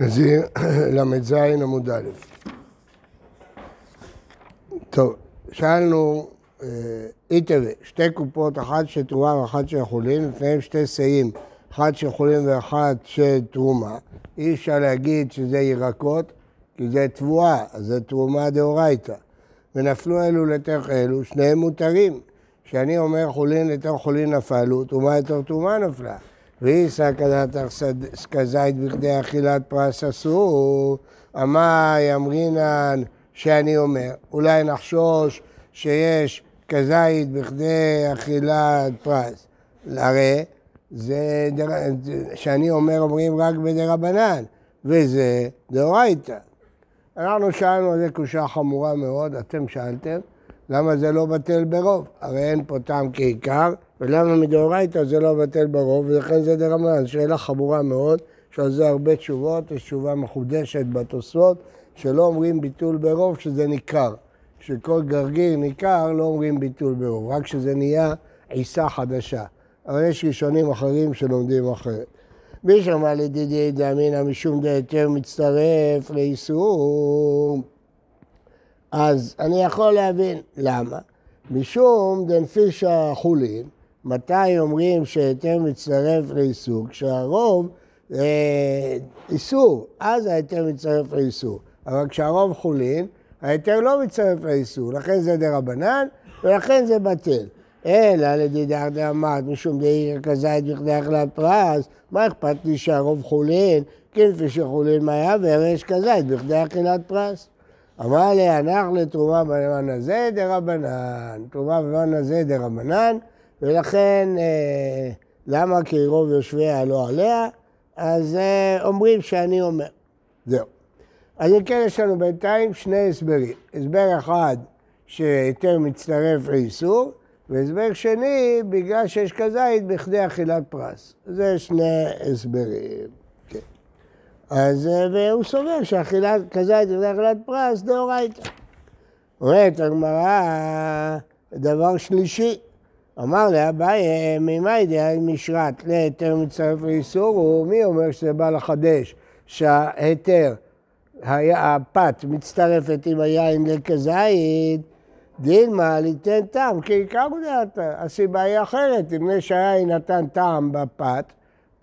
נזיר ל"ז עמוד א'. טוב, שאלנו, איתווה, שתי קופות, אחת של תרומה ואחת של חולין, לפניהם שתי שאים, אחת של חולין ואחת של תרומה. אי אפשר להגיד שזה ירקות, כי זה תבואה, אז זה תרומה דאורייתא. ונפלו אלו לתוך אלו, שניהם מותרים. כשאני אומר חולין לתוך חולין נפלו, תרומה לתוך תרומה נפלה. ואיסא כדתך כזית בכדי אכילת פרס אסור, אמי אמרינן שאני אומר, אולי נחשוש שיש כזית בכדי אכילת פרס. הרי זה דר... שאני אומר אומרים רק בדרבנן, וזה דאורייתא. אנחנו שאלנו על זה קושה חמורה מאוד, אתם שאלתם, למה זה לא בטל ברוב? הרי אין פה טעם כעיקר, ולמה מדאורייתא זה לא בטל ברוב, ולכן זה דרמנן. שאלה חמורה מאוד, יש על זה הרבה תשובות, יש תשובה מחודשת בתוספות, שלא אומרים ביטול ברוב כשזה ניכר. כשכל גרגיר ניכר לא אומרים ביטול ברוב, רק כשזה נהיה עיסה חדשה. אבל יש ראשונים אחרים שלומדים אחרת. מי שמע לדידי דאמינא משום דהיתר מצטרף לאיסור, אז אני יכול להבין למה. משום דנפישה חולין, מתי אומרים שהיתר מצטרף לאיסור? כשהרוב אה, איסור, אז ההיתר מצטרף לאיסור. אבל כשהרוב חולין, ההיתר לא מצטרף לאיסור, לכן זה דרבנן ולכן זה בטל. אלא לדידר דאמרת משום דעיר כזית בכדי אכלת פרס, מה אכפת לי שהרוב חולין, כנפי שחולין מה יעבר, יש כזית בכדי אכילת פרס. אמר לי, הנח לתרומה במובן הזה דרבנן, תרומה במובן הזה דרבנן, ולכן אה, למה כי רוב יושביה לא עליה, אז אה, אומרים שאני אומר. זהו. אז אם כן, יש לנו בינתיים שני הסברים. הסבר אחד, שהיתר מצטרף לאיסור, והסבר שני, בגלל שיש כזית בכדי אכילת פרס. זה שני הסברים. אז, והוא סובר שאכילת כזית בכדי אכילת פרס דאורייתא. אומרת הגמרא, דבר שלישי, אמר לאביי, ממאי ידיעה משרת להיתר מצטרף לאיסור, מי אומר שזה בא לחדש שההיתר, הפת מצטרפת עם היין לכזית, דילמה ליתן טעם, כי עיקר הוא דעתה. הסיבה היא אחרת, אם שהיין נתן טעם בפת,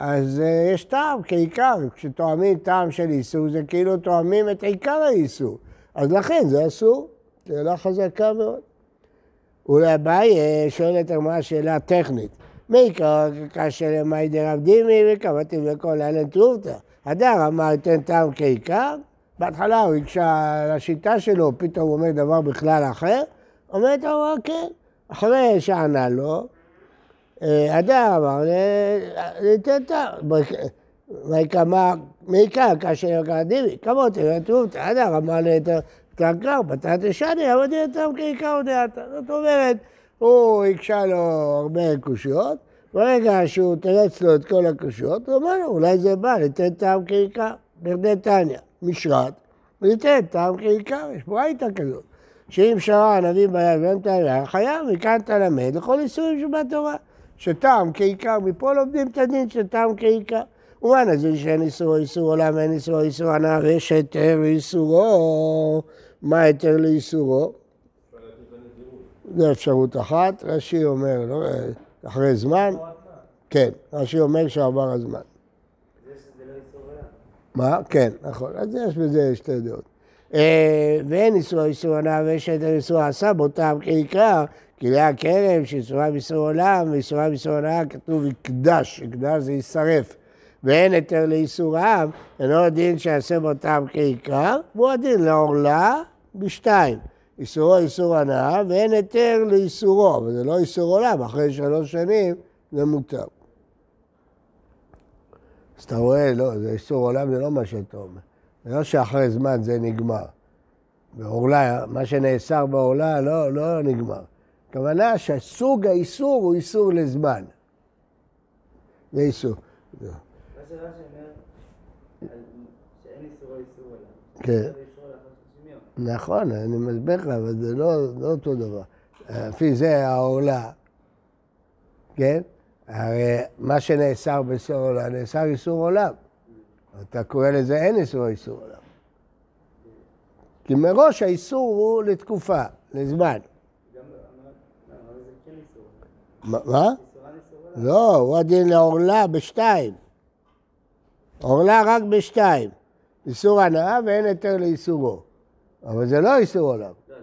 אז uh, יש טעם כעיקר. כשתואמים טעם של איסור, זה כאילו תואמים את עיקר האיסור. אז לכן זה אסור. שאלה חזקה מאוד. ולאביי שואלת הגמרא שאלה טכנית. מי קרא כאשר למאי דרב דימי וקבעתי לכל אלן תרובתא. הדר אמר תן טעם כעיקר, בהתחלה הוא הקשה לשיטה שלו, פתאום הוא אומר דבר בכלל אחר, אומרת לו, כן. אחרי שענה לו, הדר אמר, ניתן טעם. מעיקר כאשר יקרא דימי, כמות תרובתא. הדר אמר תקר, בטעת שני, אבל דעתם כעיקר דעתה. זאת אומרת, הוא הקשה לו הרבה קושיות, ברגע שהוא תרץ לו את כל הקושיות, הוא אומר לו, אולי זה בא לתת טעם כעיקר, בכדי תניא, משרת, וליתן טעם כעיקר, יש ברייתא כזאת. שאם שרה הנביא ביד ואין טעם, חייב, מכאן אתה למד לכל איסורים שבתורה. שטעם כעיקר, מפה לומדים את הדין של טעם כעיקר. ומה נזיר שאין איסורו איסור עולם ואין איסורו איסור הנאה ויש היתר איסורו, מה היתר לאיסורו? זו אפשרות אחת, רש"י אומר, לא, אחרי זמן, כן, רש"י אומר שעבר הזמן. מה? כן, נכון, אז יש בזה שתי דעות. ואין איסור איסור הנאה ויש היתר איסור עשה בו טעם כעיקר, כי לאה כרם שאיסורה באיסור עולם ואיסורה באיסור הנאה כתוב יקדש, יקדש זה יישרף. ואין היתר לאיסוריו, אינו הדין שיעשה טעם כעיקר, והוא הדין לעורלה בשתיים. איסורו איסור הנאה, ואין היתר לאיסורו, אבל זה לא איסור עולם, אחרי שלוש שנים זה מותר. אז אתה רואה, לא, זה איסור עולם, זה לא מה שאתה אומר. זה לא שאחרי זמן זה נגמר. בעורלה, מה שנאסר בעורלה לא, לא נגמר. הכוונה שסוג האיסור הוא איסור לזמן. זה איסור. זה רש"י אומר שאין איסור עליו. כן. נכון, אני מסביר לך, אבל זה לא, לא אותו דבר. לפי זה העולה, כן? הרי מה שנאסר באיסור עולם, נאסר איסור עולם. אתה קורא לזה אין איסור איסור עולם. כי מראש האיסור הוא לתקופה, לזמן. גם אמרת, לא, אבל זה כן איסור. מה? לא, הוא הדין לעורלה בשתיים. עורלה רק בשתיים. איסור הנאה ואין היתר לאיסורו. אבל זה לא איסור עולם. לא. אה.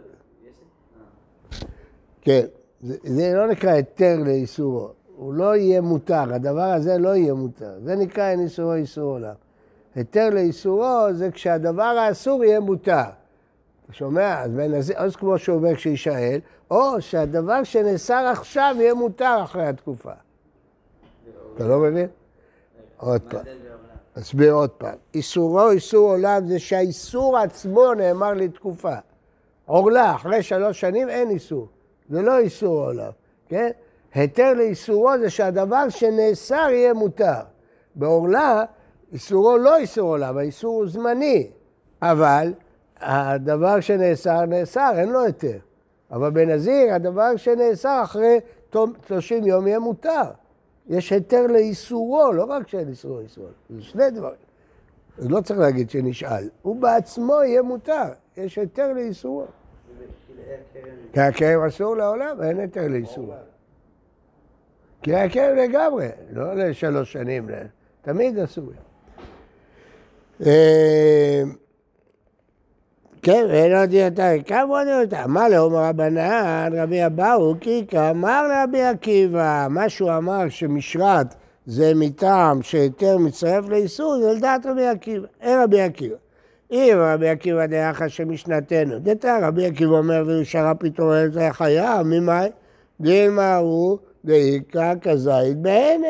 כן, זה, זה לא נקרא היתר לאיסורו. הוא לא יהיה מותר, הדבר הזה לא יהיה מותר. זה נקרא אין איסורו איסור עולם. היתר לאיסורו זה כשהדבר האסור יהיה מותר. שומע? אז הזה, אז כמו שהוא אומר כשישאל, או שהדבר שנאסר עכשיו יהיה מותר אחרי התקופה. אתה לא מבין? עוד פעם. אסביר עוד פעם. איסורו איסור עולם זה שהאיסור עצמו נאמר לתקופה. עורלה, אחרי שלוש שנים אין איסור. זה לא איסור עולם, כן? היתר לאיסורו זה שהדבר שנאסר יהיה מותר. בעורלה, איסורו לא איסור עולם, האיסור הוא זמני. אבל הדבר שנאסר, נאסר, אין לו היתר. אבל בנזיר, הדבר שנאסר אחרי תום 30 יום יהיה מותר. יש היתר לאיסורו, לא רק שאין איסורו איסור, זה שני דברים. אז לא צריך להגיד שנשאל, הוא בעצמו יהיה מותר, יש היתר לאיסורו. כי הכאב אסור לעולם, אין היתר לאיסורו. כי הכאב לגמרי, לא לשלוש שנים, תמיד אסור. כן, ואין עוד יותר, כמה עוד יותר? מה לאומר רבנן, רבי אבאו, כי כאמר לרבי עקיבא, מה שהוא אמר שמשרת זה מטעם שהיתר מצטרף לאיסור, זה לדעת רבי עקיבא, אין רבי עקיבא. אם רבי עקיבא דעך שמשנתנו, דתא רבי עקיבא אומר וישרה פתאום זה חייב, ממאי? דילמה הוא דאיכא כזית בעינה.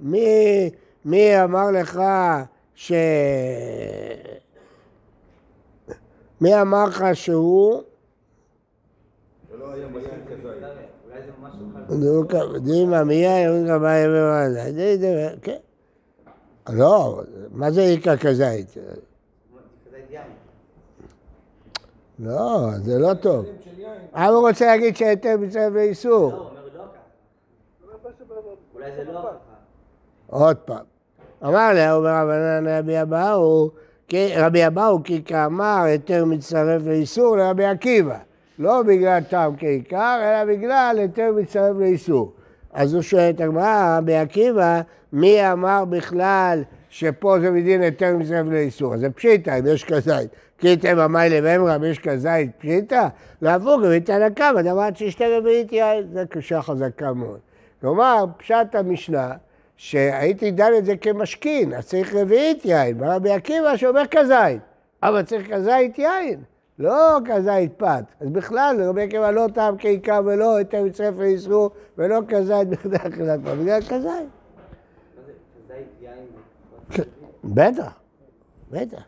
מי, מי אמר לך ש... מי אמר לך שהוא? אולי זה אחד. נו, דימה, מי היה? ומה זה? כן. לא, מה זה איכא כזית? לא, זה לא טוב. אבל הוא רוצה להגיד שהיתר מצטרף לאיסור. לא, הוא לא. אולי זה לא. עוד פעם. אמר לה, אומר רבנן רבי אבאו, כי- רבי אבאו כי כאמר היתר מצטרף לאיסור לרבי עקיבא. לא בגלל טעם כעיקר, אלא בגלל היתר מצטרף לאיסור. אז הוא שואל את הגמרא, רבי עקיבא, מי אמר בכלל שפה זה מדין היתר מצטרף לאיסור? אז זה פשיטא, אם יש כזית. כי תמא מאי לבמרא, אם יש כזית פשיטא? להפוך, אם תנא קמא, דבר ששתי רביעית יין. זו קשה חזקה מאוד. כלומר, פשט המשנה, שהייתי דן את זה כמשכין, אז צריך רביעית יין. בא רבי עקיבא שאומר כזית, אבל צריך כזית יין, לא כזית פת. אז בכלל, רבי עקיבא לא טעם כעיקר ולא היתר מצטרף לאיסור, ולא כזית בכדי אכילת פת, בגלל כזית. בטח, בטח.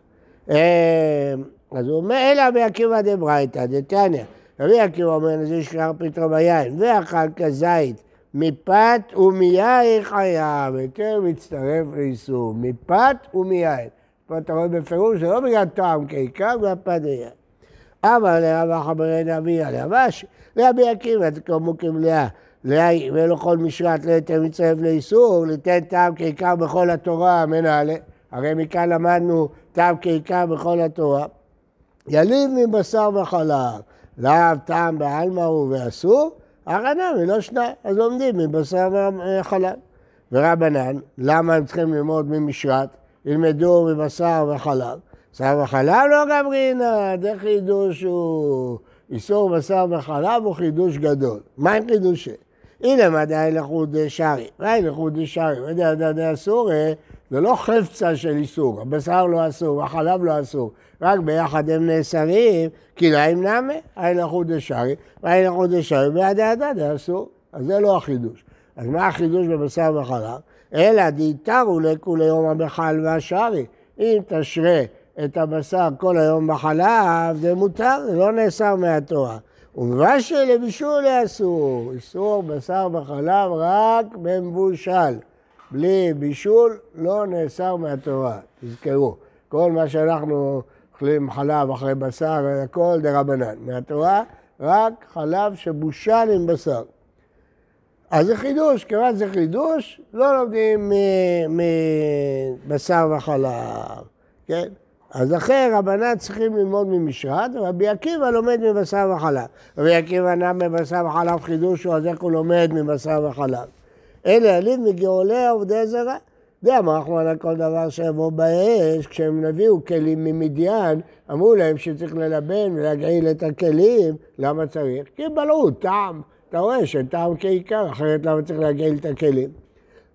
אה, אז הוא אומר, אלא רבי עקיבא דברייתא, דתניא. רבי עקיבא אומר, זה שכר פתאום היין, ואכל כזית מפת ומיין חייב, היתר מצטרף לאיסור, מפת ומיין. פה אתה רואה בפירוש, זה לא בגלל טעם כעיקר, בגלל פת ויין. אבל לרב חברי נביא על יבש, רבי עקיבא תקומו כמלאה, ולא כל משרת לא יותר מצטרף לאיסור, ליתן טעם כעיקר בכל התורה מנהלה. הרי מכאן למדנו טעם כעיקר בכל התורה. יליד מבשר וחלב, לאו טעם בעלמא הוא ואסור, הרנן מלא שניים, אז לומדים מבשר וחלב. ורבנן, למה הם צריכים ללמוד ממשרת? ילמדו מבשר וחלב. בשר וחלב לא גברינא, זה חידוש הוא... איסור בשר וחלב הוא חידוש גדול. מה עם חידושי? הנה מדי לחוד שרי, ואין לחוד שרי, ודא דא דא אסור, אה, זה לא חפצה של איסור, הבשר לא אסור, החלב לא אסור, רק ביחד הם נאסרים, כי להם נמי, אין לחוד שרי, ואין לחוד שרי, ודא דא דא אסור. אז זה לא החידוש. אז מה החידוש בבשר וחלב? אלא דהיתרו לכולי יום הבחל והשרי. אם תשרה את הבשר כל היום בחלב, זה מותר, זה לא נאסר מהתורה. ומבשל לבישול אסור, איסור בשר בחלב רק במבושל. בלי בישול לא נאסר מהתורה, תזכרו. כל מה שאנחנו אוכלים חלב אחרי בשר, הכל דה רבנן. מהתורה רק חלב שבושל עם בשר. אז זה חידוש, כיוון שזה חידוש, לא לומדים מבשר וחלב, כן? אז לכן רבנן צריכים ללמוד ממשרת, ורבי עקיבא לומד מבשר וחלב. רבי עקיבא נע מבשר וחלב חידוש, אז איך הוא לומד מבשר וחלב? אלה העליב מגאולי עובדי זרה. מה רחמן על כל דבר שיבוא באש, כשהם הביאו כלים ממדיין, אמרו להם שצריך ללבן ולהגעיל את הכלים, למה צריך? כי בלעו טעם, אתה רואה שטעם כעיקר, אחרת למה צריך להגעיל את הכלים?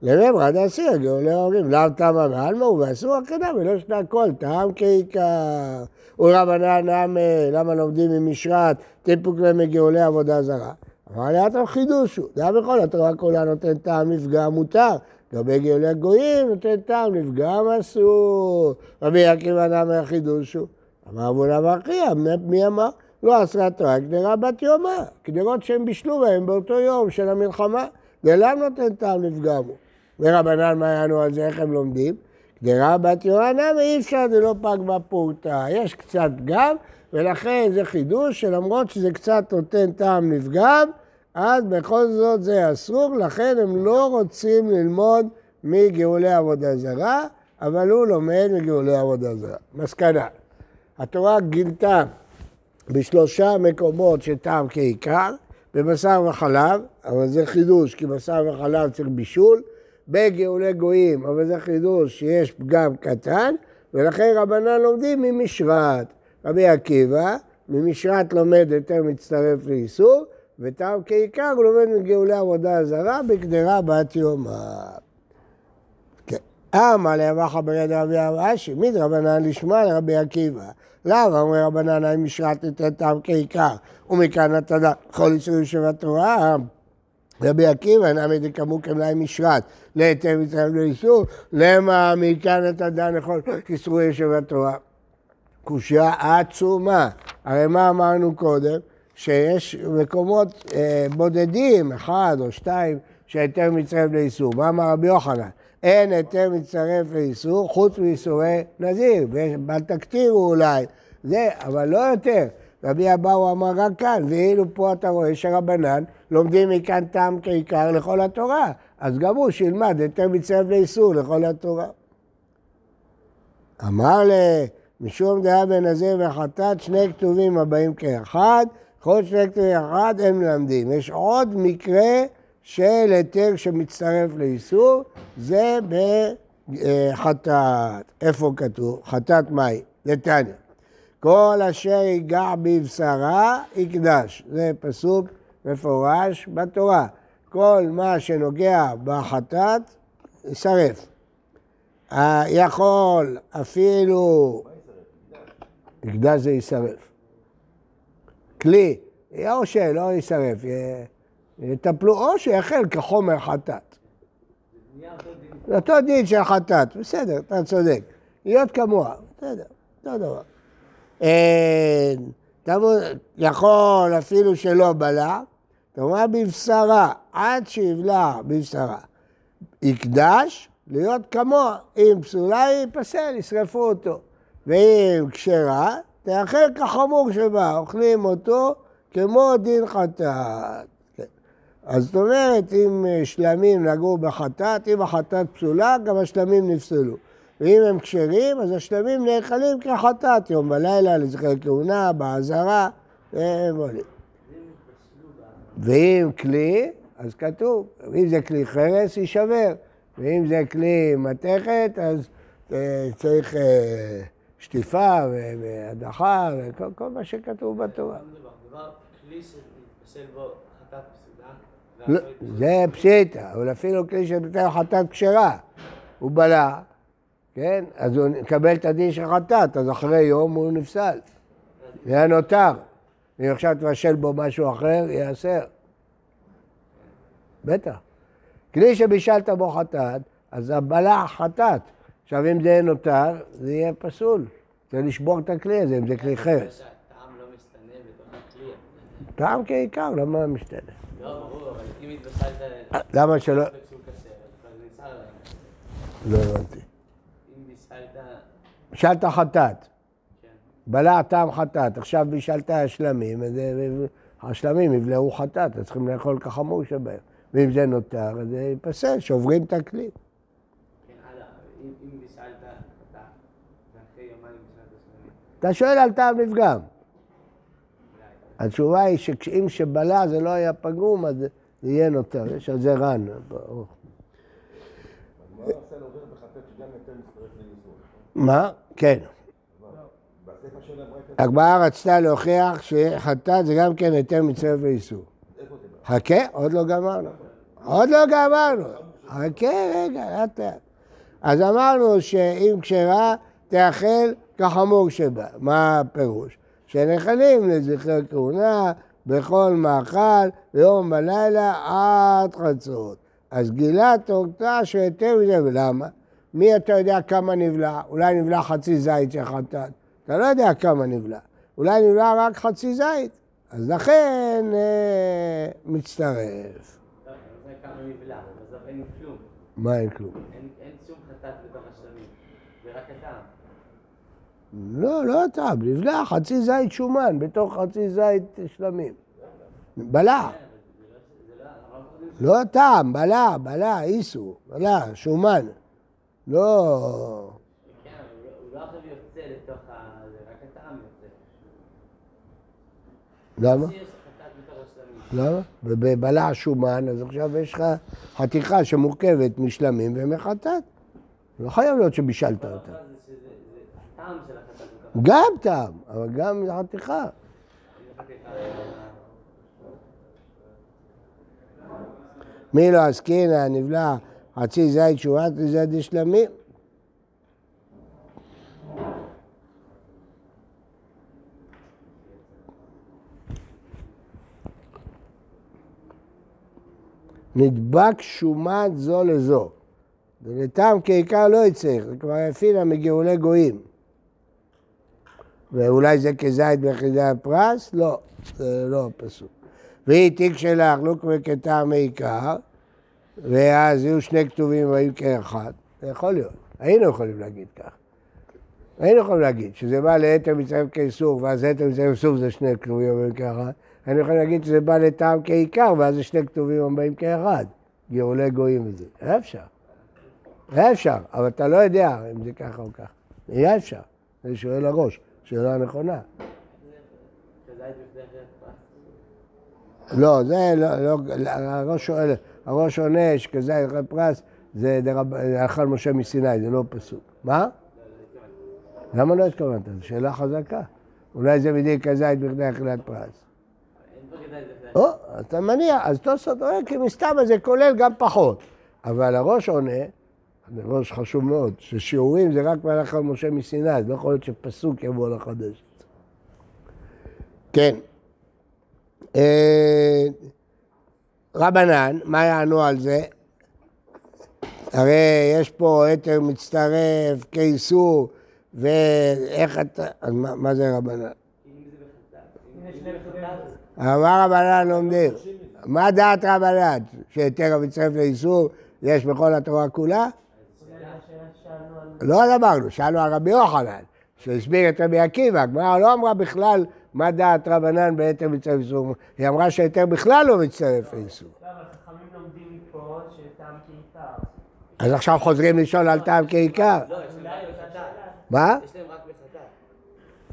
לממרא דאסיר, גאולי ההורים, לאו טעמה מעלמא ואסור הקנה ולא שתה הכל, טעם כעיקר. ורבנן נמי, למה לומדים ממשרת, טיפוק להם מגאולי עבודה זרה? אמר לאט חידוש הוא, זה בכל התורה כולה נותן טעם נפגע מותר. לגבי גאולי הגויים נותן טעם לפגם אסור. רבי עקיבא נאמר החידוש הוא. אמר אבו נאמר אחיה, מי אמר? לא אסרה תורה גדרה בת יומה, גדרות שהם בישלו בהם באותו יום של המלחמה. ולם נותן טעם לפגם הוא. ורבנן מה יענו על זה, איך הם לומדים? גדרה בת יוהנה ואי אפשר, זה לא פג בפורתא. יש קצת גם, ולכן זה חידוש שלמרות שזה קצת נותן טעם לפגם, אז בכל זאת זה אסור, לכן הם לא רוצים ללמוד מגאולי עבודה זרה, אבל הוא לומד מגאולי עבודה זרה. מסקנה, התורה גילתה בשלושה מקומות שטעם כעיקר, בבשר וחלב, אבל זה חידוש, כי בשר וחלב צריך בישול, בגאולי גויים, אבל זה חידוש שיש פגם קטן, ולכן רבנן לומדים ממשרת. רבי עקיבא, ממשרת לומד יותר מצטרף לאיסור, וטעם כעיקר הוא לומד מגאולי עבודה זרה בקדרה בת יומא. כן. אמר לאבחה ברד רבי אשי, מדרבנן לשמוע לרבי עקיבא. לאו אמר רבנן האם משרת לתת טעם כעיקר, ומכאן אתה יודע, כל איסור יושב התורה. רבי עקיבא, נעמד דקמו כמלאי משרת, להיתר מצרים לאיסור, למה מכאן אתה דן לכל איסור יושב התורה. קושייה עצומה. הרי מה אמרנו קודם? שיש מקומות אה, בודדים, אחד או שתיים, שהיתר מצטרף לאיסור. מה אמר רבי יוחנן? אין היתר מצטרף לאיסור חוץ מאיסורי נזיר, בל תקטירו אולי, זה, אבל לא יותר. רבי אבאו אמר רק כאן, ואילו פה אתה רואה שרבנן לומדים מכאן טעם כעיקר לכל התורה, אז גם הוא שילמד היתר מצטרף לאיסור לכל התורה. אמר ל... משום דעה הזה וחטאת, שני כתובים הבאים כאחד, כל שני כתובים אחד הם מלמדים. יש עוד מקרה של היתר שמצטרף לאיסור, זה בחטאת. איפה כתוב? חטאת מהי? נתניה. כל אשר ייגע בבשרה יקדש. זה פסוק מפורש בתורה. כל מה שנוגע בחטאת, ישרף. יכול אפילו... יקדש זה יישרף. כלי, או שלא יישרף, יטפלו, או שיחל כחומר חטאת. אותו דין של חטאת, בסדר, אתה צודק. להיות כמוה, בסדר, אותו דבר. יכול אפילו שלא בלע, כלומר בבשרה, עד שיבלע בבשרה. יקדש להיות כמוה. אם פסולה היא, פסל, ישרפו אותו. ואם כשרה, תאכל כחמור שבה, אוכלים אותו כמו דין חטאת. אז זאת אומרת, אם שלמים נגעו בחטאת, אם החטאת פסולה, גם השלמים נפסלו. ואם הם כשרים, אז השלמים נאכלים כחטאת, יום בלילה, לזכר כהונה, באזהרה, והם עולים. ואם כלי, אז כתוב, אם זה כלי חרס, יישבר. ואם זה כלי מתכת, אז אה, צריך... אה, שטיפה והדחה וכל מה שכתוב בתורה. לא, זה פשיטה, אבל אפילו כלי שנותן חטאת כשרה, הוא בלע, כן? אז הוא מקבל את הדין של חטאת, אז אחרי יום הוא נפסל. זה היה נותר. אם עכשיו תבשל בו משהו אחר, ייאסר. בטח. כלי שבישלת בו חטאת, אז הבלע חטאת. עכשיו, אם זה נותר, זה יהיה פסול. צריך לשבור את הכלי הזה, אם זה כלי חרס. טעם לא משתנה בתוך הכלי. טעם כעיקר, למה משתנה? לא, ברור, אבל אם התבשלת... אה, למה שלא... לא הבנתי. אם בישלת... בישלת חטאת. כן. בלע טעם חטאת, עכשיו בישלת השלמים, אז השלמים יבלעו חטאת, אז צריכים לאכול כחמור שבהם. ואם זה נותר, אז זה ייפסל, שוברים את הכלי. אתה שואל על טעם לפגם. התשובה היא שאם שבלע זה לא היה פגום, אז זה יהיה נותר. יש על זה רן. מה? כן. הגמרא רצתה להוכיח שחטאת זה גם כן היתר מצטרף לאיסור. חכה, עוד לא גמרנו. עוד לא גמרנו. חכה רגע, לאט לאט. אז אמרנו שאם כשרה, תאכל כחמור שבה. מה הפירוש? שנחלים לזכר כהונה בכל מאכל, ביום בלילה עד חצות. אז גילה תורתה שיותר מזה, ולמה? מי אתה יודע כמה נבלע? אולי נבלע חצי זית של חטאת. אתה לא יודע כמה נבלע. אולי נבלע רק חצי זית. אז לכן אה, מצטרף. מה אין כלום? אין שום חטאת בתוך השלמים, זה רק הטעם. לא, לא הטעם, נבלע חצי זית שומן בתוך חצי זית שלמים. בלע. לא טעם, בלע, בלע, איסו, בלע, שומן. לא... כן, לא יוצא. למה? למה? ובבלע שומן, אז עכשיו יש לך חתיכה שמורכבת משלמים ומחטאת. לא חייב להיות שבישלת אותה. גם טעם, אבל גם חתיכה. מי לא עסקינא נבלע חצי זית שורת לזית דשלמים? נדבק שומן זו לזו. ולטעם כעיקר לא יצטרך, זה כבר יפינה מגאולי גויים. ואולי זה כזית ביחידי הפרס? לא, זה לא פסוק. והיא תיק שלך, לא כמו כטעם עיקר, ואז יהיו שני כתובים והיו כאחד. זה יכול להיות. היינו יכולים להגיד כך. היינו יכולים להגיד שזה בא ליתר מצטרף כאיסור, ואז יתר מצטרף כאיסור זה שני כתובים הבאים כאחד. היינו יכולים להגיד שזה בא לטעם כעיקר, ואז זה שני כתובים הבאים כאחד. גאולי גויים וזה. היה אפשר. היה אפשר, אבל אתה לא יודע אם זה ככה או ככה. היה אפשר. אני שואל הראש, שאלה נכונה. לא, זה לא, לא, הראש שואל, הראש עונה שכזית אחרי פרס זה לאכל משה מסיני, זה לא פסוק. מה? למה לא התכוונת? זו שאלה חזקה. אולי זה בדיוק כזית בכדי אכילת פרס. או, אתה מניח, אז תוספות אומר כי מסתם זה כולל גם פחות. אבל הראש עונה, זה ראש חשוב מאוד, ששיעורים זה רק מהלך על משה מסיני, אז לא יכול להיות שפסוק יבוא לחדש. כן. אה, רבנן, מה יענו על זה? הרי יש פה היתר מצטרף, כאיסור, ואיך אתה... אז מה, מה זה רבנן? אמר רבנן לומדים. מה דעת רבנן? שהיתר המצטרף לאיסור יש בכל התורה כולה? לא אמרנו, שאלנו על רבי יוחנן, שהסביר את רבי עקיבא, הגמרא לא אמרה בכלל מה דעת רבנן בהיתר מצטרף לאיסור, היא אמרה שהיתר בכלל לא מצטרף לאיסור. אז עכשיו חוזרים לשאול על טעם כעיקר. לא, יש להם רק בחטאת. מה? יש להם רק בחטאת.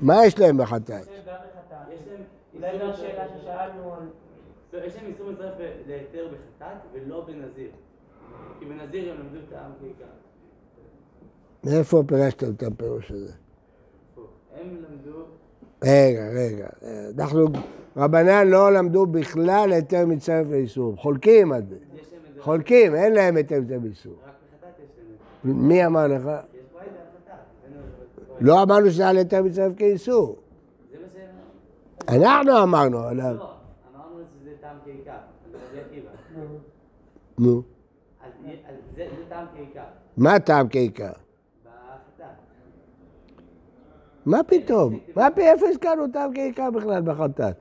מה יש להם בחטאת? יש להם אולי זו השאלה ששאלנו על... לא, יש להם איסור מצטרף להיתר בחטאת ולא בנזיר. כי בנזיר הם למדו טעם כעיקר. מאיפה פירשת את הפירוש הזה? הם למדו... רגע, רגע. אנחנו, רבנן לא למדו בכלל היתר מצטרף לאיסור. חולקים על זה. חולקים, אין להם היתר מצטרף לאיסור. מי אמר לך? לא אמרנו שזה על היתר מצטרף כאיסור. אנחנו אמרנו עליו. לא, אמרנו שזה טעם כעיקר. עקיבא. נו. אז זה טעם כעיקר. מה טעם כעיקר? בחטאת. מה פתאום? מה פי איפה הזכרנו טעם כעיקר בכלל בחטאת?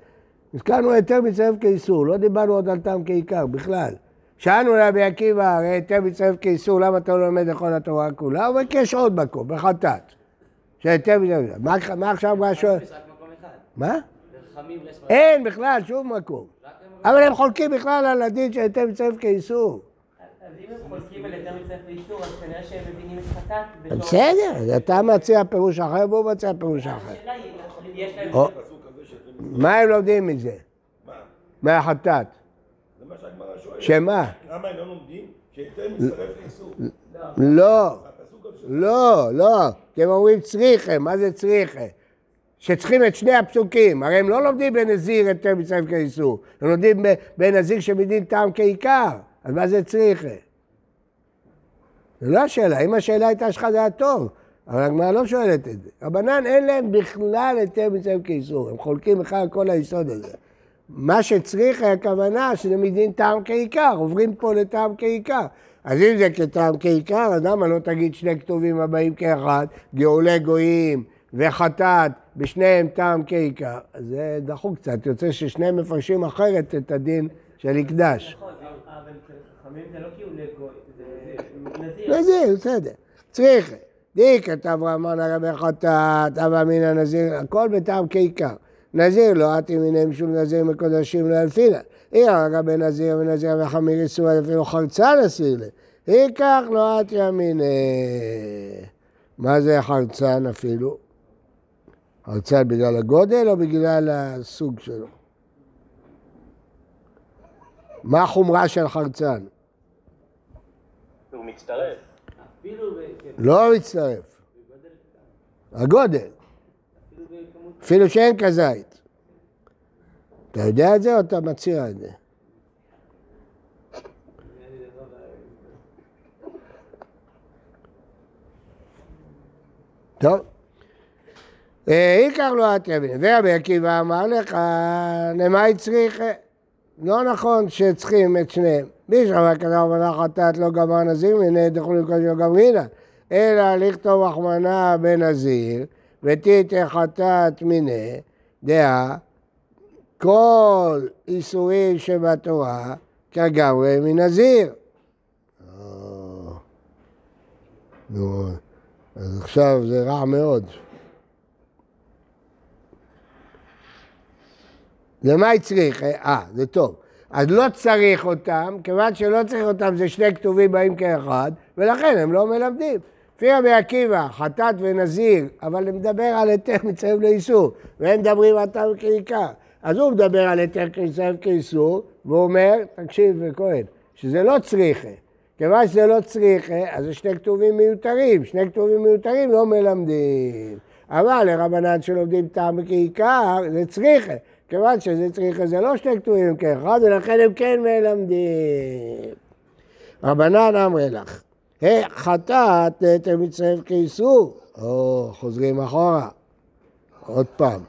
הזכרנו היתר מצטרף כאיסור, לא דיברנו עוד על טעם כעיקר בכלל. שאלנו רבי עקיבא, הרי היתר מצטרף כאיסור, למה אתה לא לומד לכל התורה כולה? הוא אומר כי יש עוד מקום, בחטאת. שהיתר מצטרף, מה- מה עכשיו מה שואל? מה? אין בכלל שום מקום. אבל הם חולקים בכלל על הדין של היתר מצטרף כאיסור. אם הם חולקים על יותר מצטרף לאיסור, אז כנראה שהם מבינים את חטאת. בסדר, אתה מציע פירוש אחר והוא מציע פירוש אחר. השאלה היא, יש להם... או, מה הם לומדים מזה? מהחטאת. זה מה שהגמרא שואלת. שמה? למה הם לא לומדים? שהיתר מצטרף לאיסור. לא, לא, לא, כי הם אומרים צריכה, מה זה צריכה? שצריכים את שני הפסוקים, הרי הם לא לומדים בנזיר היתר מצטרף כאיסור, הם לומדים בנזיר שמדין טעם כעיקר, אז מה זה צריכה? זו לא השאלה, אם השאלה הייתה שלך זה היה טוב, אבל הגמרא לא שואלת את זה. רבנן אין להם בכלל היתר מצטרף כאיסור, הם חולקים בכלל כל היסוד הזה. מה שצריך הכוונה שזה מדין טעם כעיקר, עוברים פה לטעם כעיקר. אז אם זה כטעם כעיקר, אז למה לא תגיד שני כתובים הבאים כאחד, גאולי גויים וחטאת, בשניהם טעם כעיקר? זה דחוק קצת, יוצא ששניהם מפרשים אחרת את הדין של הקדש. נכון, אבל חכמים זה לא לגוי, זה נזיר. נזיר, בסדר. צריך. די כתב רמן הרבי חטאת, אבא מן הנזיר, הכל בטעם כעיקר. נזיר לא אתי מיני שום נזיר מקודשים לא אלפינא. אי הרגע בנזיר ונזיר וחמיר איסור אפילו חרצה נסיר לה. ייקח לא אתי ימיני. מה זה חרצן אפילו? חרצן בגלל הגודל או בגלל הסוג שלו? מה החומרה של חרצן? הוא מצטרף. אפילו ב- כן, לא מצטרף. הגודל. אפילו שאין כזית. אתה יודע את זה או אתה מציע את זה? טוב. אה, לו את ימין. ורבי עקיבא אמר לך, למה היא צריכה? לא נכון שצריכים את שניהם. שחבר כזה אמנה חטאת לא גמר נזיר, והנה דחו לקודש לא גמרינא. אלא לכתוב החמנה בנזיר, ותיתא חטאת מיניה, דעה, כל איסורים שבתורה כגמרי מנזיר. אה, נו, אז עכשיו זה רע מאוד. למה היא צריך? אה, זה טוב. אז לא צריך אותם, כיוון שלא צריך אותם זה שני כתובים באים כאחד, ולכן הם לא מלמדים. לפי רבי עקיבא, חטאת ונזיר, אבל מדבר על היתר מצטרף לאיסור, והם מדברים על טעם כעיקר. אז הוא מדבר על היתר מצטרף כאיסור, והוא אומר, תקשיב כהן, שזה לא צריכה. כיוון שזה לא צריכה, אז זה שני כתובים מיותרים, שני כתובים מיותרים לא מלמדים. אבל לרבנן שלומדים טעם כעיקר, זה צריכה. כיוון שזה צריכה, זה לא שני כתובים כאחד, ולכן הם כן מלמדים. רבנן אמרי לך, היי, חטאת נטל מצטרף כאיסור. או, חוזרים אחורה. עוד פעם.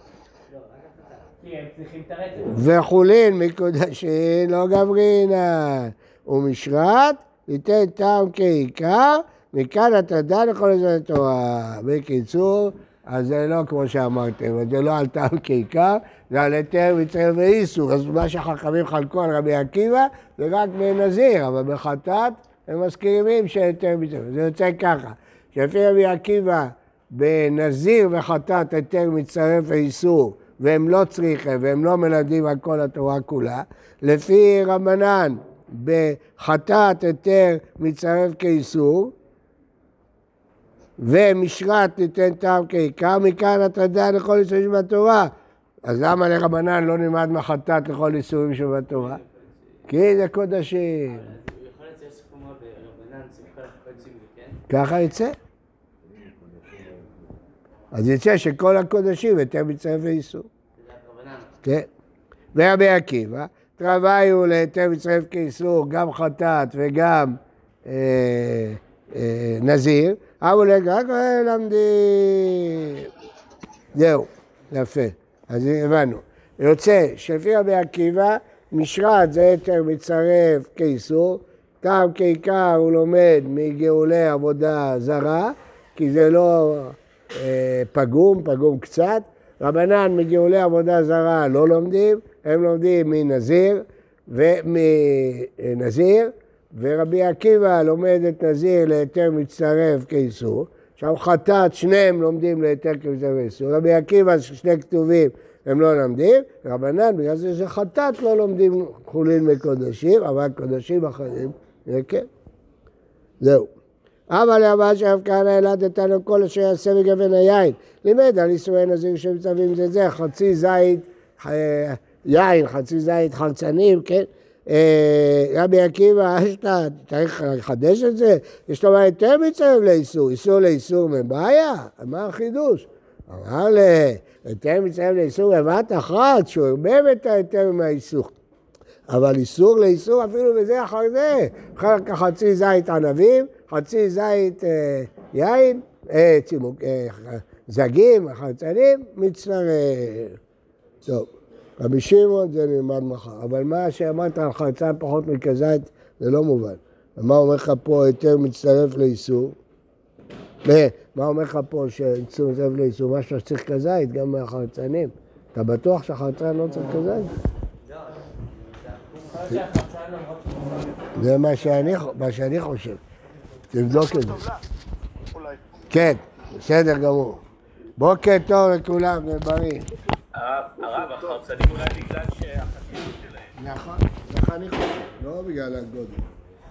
וחולין מקודשין לא גברינן. ומשרת ייתן טעם כעיקר, מכאן אתה דן לכל עזר התורה. בקיצור, אז זה לא כמו שאמרתם, זה לא על טעם כעיקר, זה על היתר מצטרף ואיסור. אז מה שחכמים חלקו על רבי עקיבא זה רק בנזיר, אבל בחטאת הם מסכימים שהיתר מצטרף. זה יוצא ככה, שלפי רבי עקיבא בנזיר וחטאת היתר מצטרף ואיסור, והם לא צריכים והם לא מלמדים על כל התורה כולה. לפי רבנן, בחטאת היתר מצטרף כאיסור, ומשרת ניתן טעם כעיקר, מכאן אתה דן לכל איסורים שבתורה. אז למה לרבנן לא נלמד מחטאת לכל איסורים שבתורה? כי זה קודשים. הוא קודשים זה כן? ככה יצא. אז יצא שכל הקודשים היתר מצטרף רבנן. כן. ורבי עקיבא, תרוויו להיתר מצטרף כאיסור, גם חטאת וגם אה, אה, נזיר, אבל רק למדים. זהו, יפה. אז הבנו. יוצא שלפי רבי עקיבא, משרת זה היתר מצטרף כאיסור, טעם כעיקר הוא לומד מגאולי עבודה זרה, כי זה לא אה, פגום, פגום קצת. רבנן מגאולי עבודה זרה לא לומדים, הם לומדים מנזיר ומנזיר, ורבי עקיבא לומד את נזיר להיתר מצטרף כאיסור. עכשיו חטאת, שניהם לומדים להיתר כמצטרף כאיסור. רבי עקיבא, שני כתובים, הם לא לומדים, רבנן בגלל זה שחטאת לא לומדים חולין מקודשים, אבל קודשים אחרים, זה כן. זהו. אבל לאבא שאף כהנא ילדתנו כל אשר יעשה בגוון היין. לימד על איסורי נזיר שמצווים זה זה, חצי זית אה, יין, חצי זית חרצנים, כן? אה, רבי עקיבא אשתא, צריך לחדש את זה? יש לו יותר מצטרף לאיסור, איסור לאיסור מבעיה? מה החידוש? אמר ל... היתר מצטרף לאיסור בבת אחת, שהוא ערבב את ההיתר מהאיסור. אבל איסור לאיסור אפילו בזה אחר זה. אחר כך חצי זית ענבים, חצי זית אה, יין, אה, צימוק, זגים, חרצנים, מצטרף. טוב, רבי שמעון זה נלמד מחר. אבל מה שאמרת על חרצן פחות מכזית זה לא מובן. ומה אומר לך פה היתר מצטרף לאיסור? מה אומר לך פה שאיסור מצטרף לאיסור? מה שאתה צריך כזית, גם מהחרצנים. אתה בטוח שהחרצן לא צריך כזית? זה מה שאני, חושב. תבדוק את זה. כן, בסדר גמור. בוקר טוב לכולם, ובריא. הרב, החרצנים אולי בגלל שהחשיבות שלהם. נכון, ככה אני חושב, לא בגלל הגודל.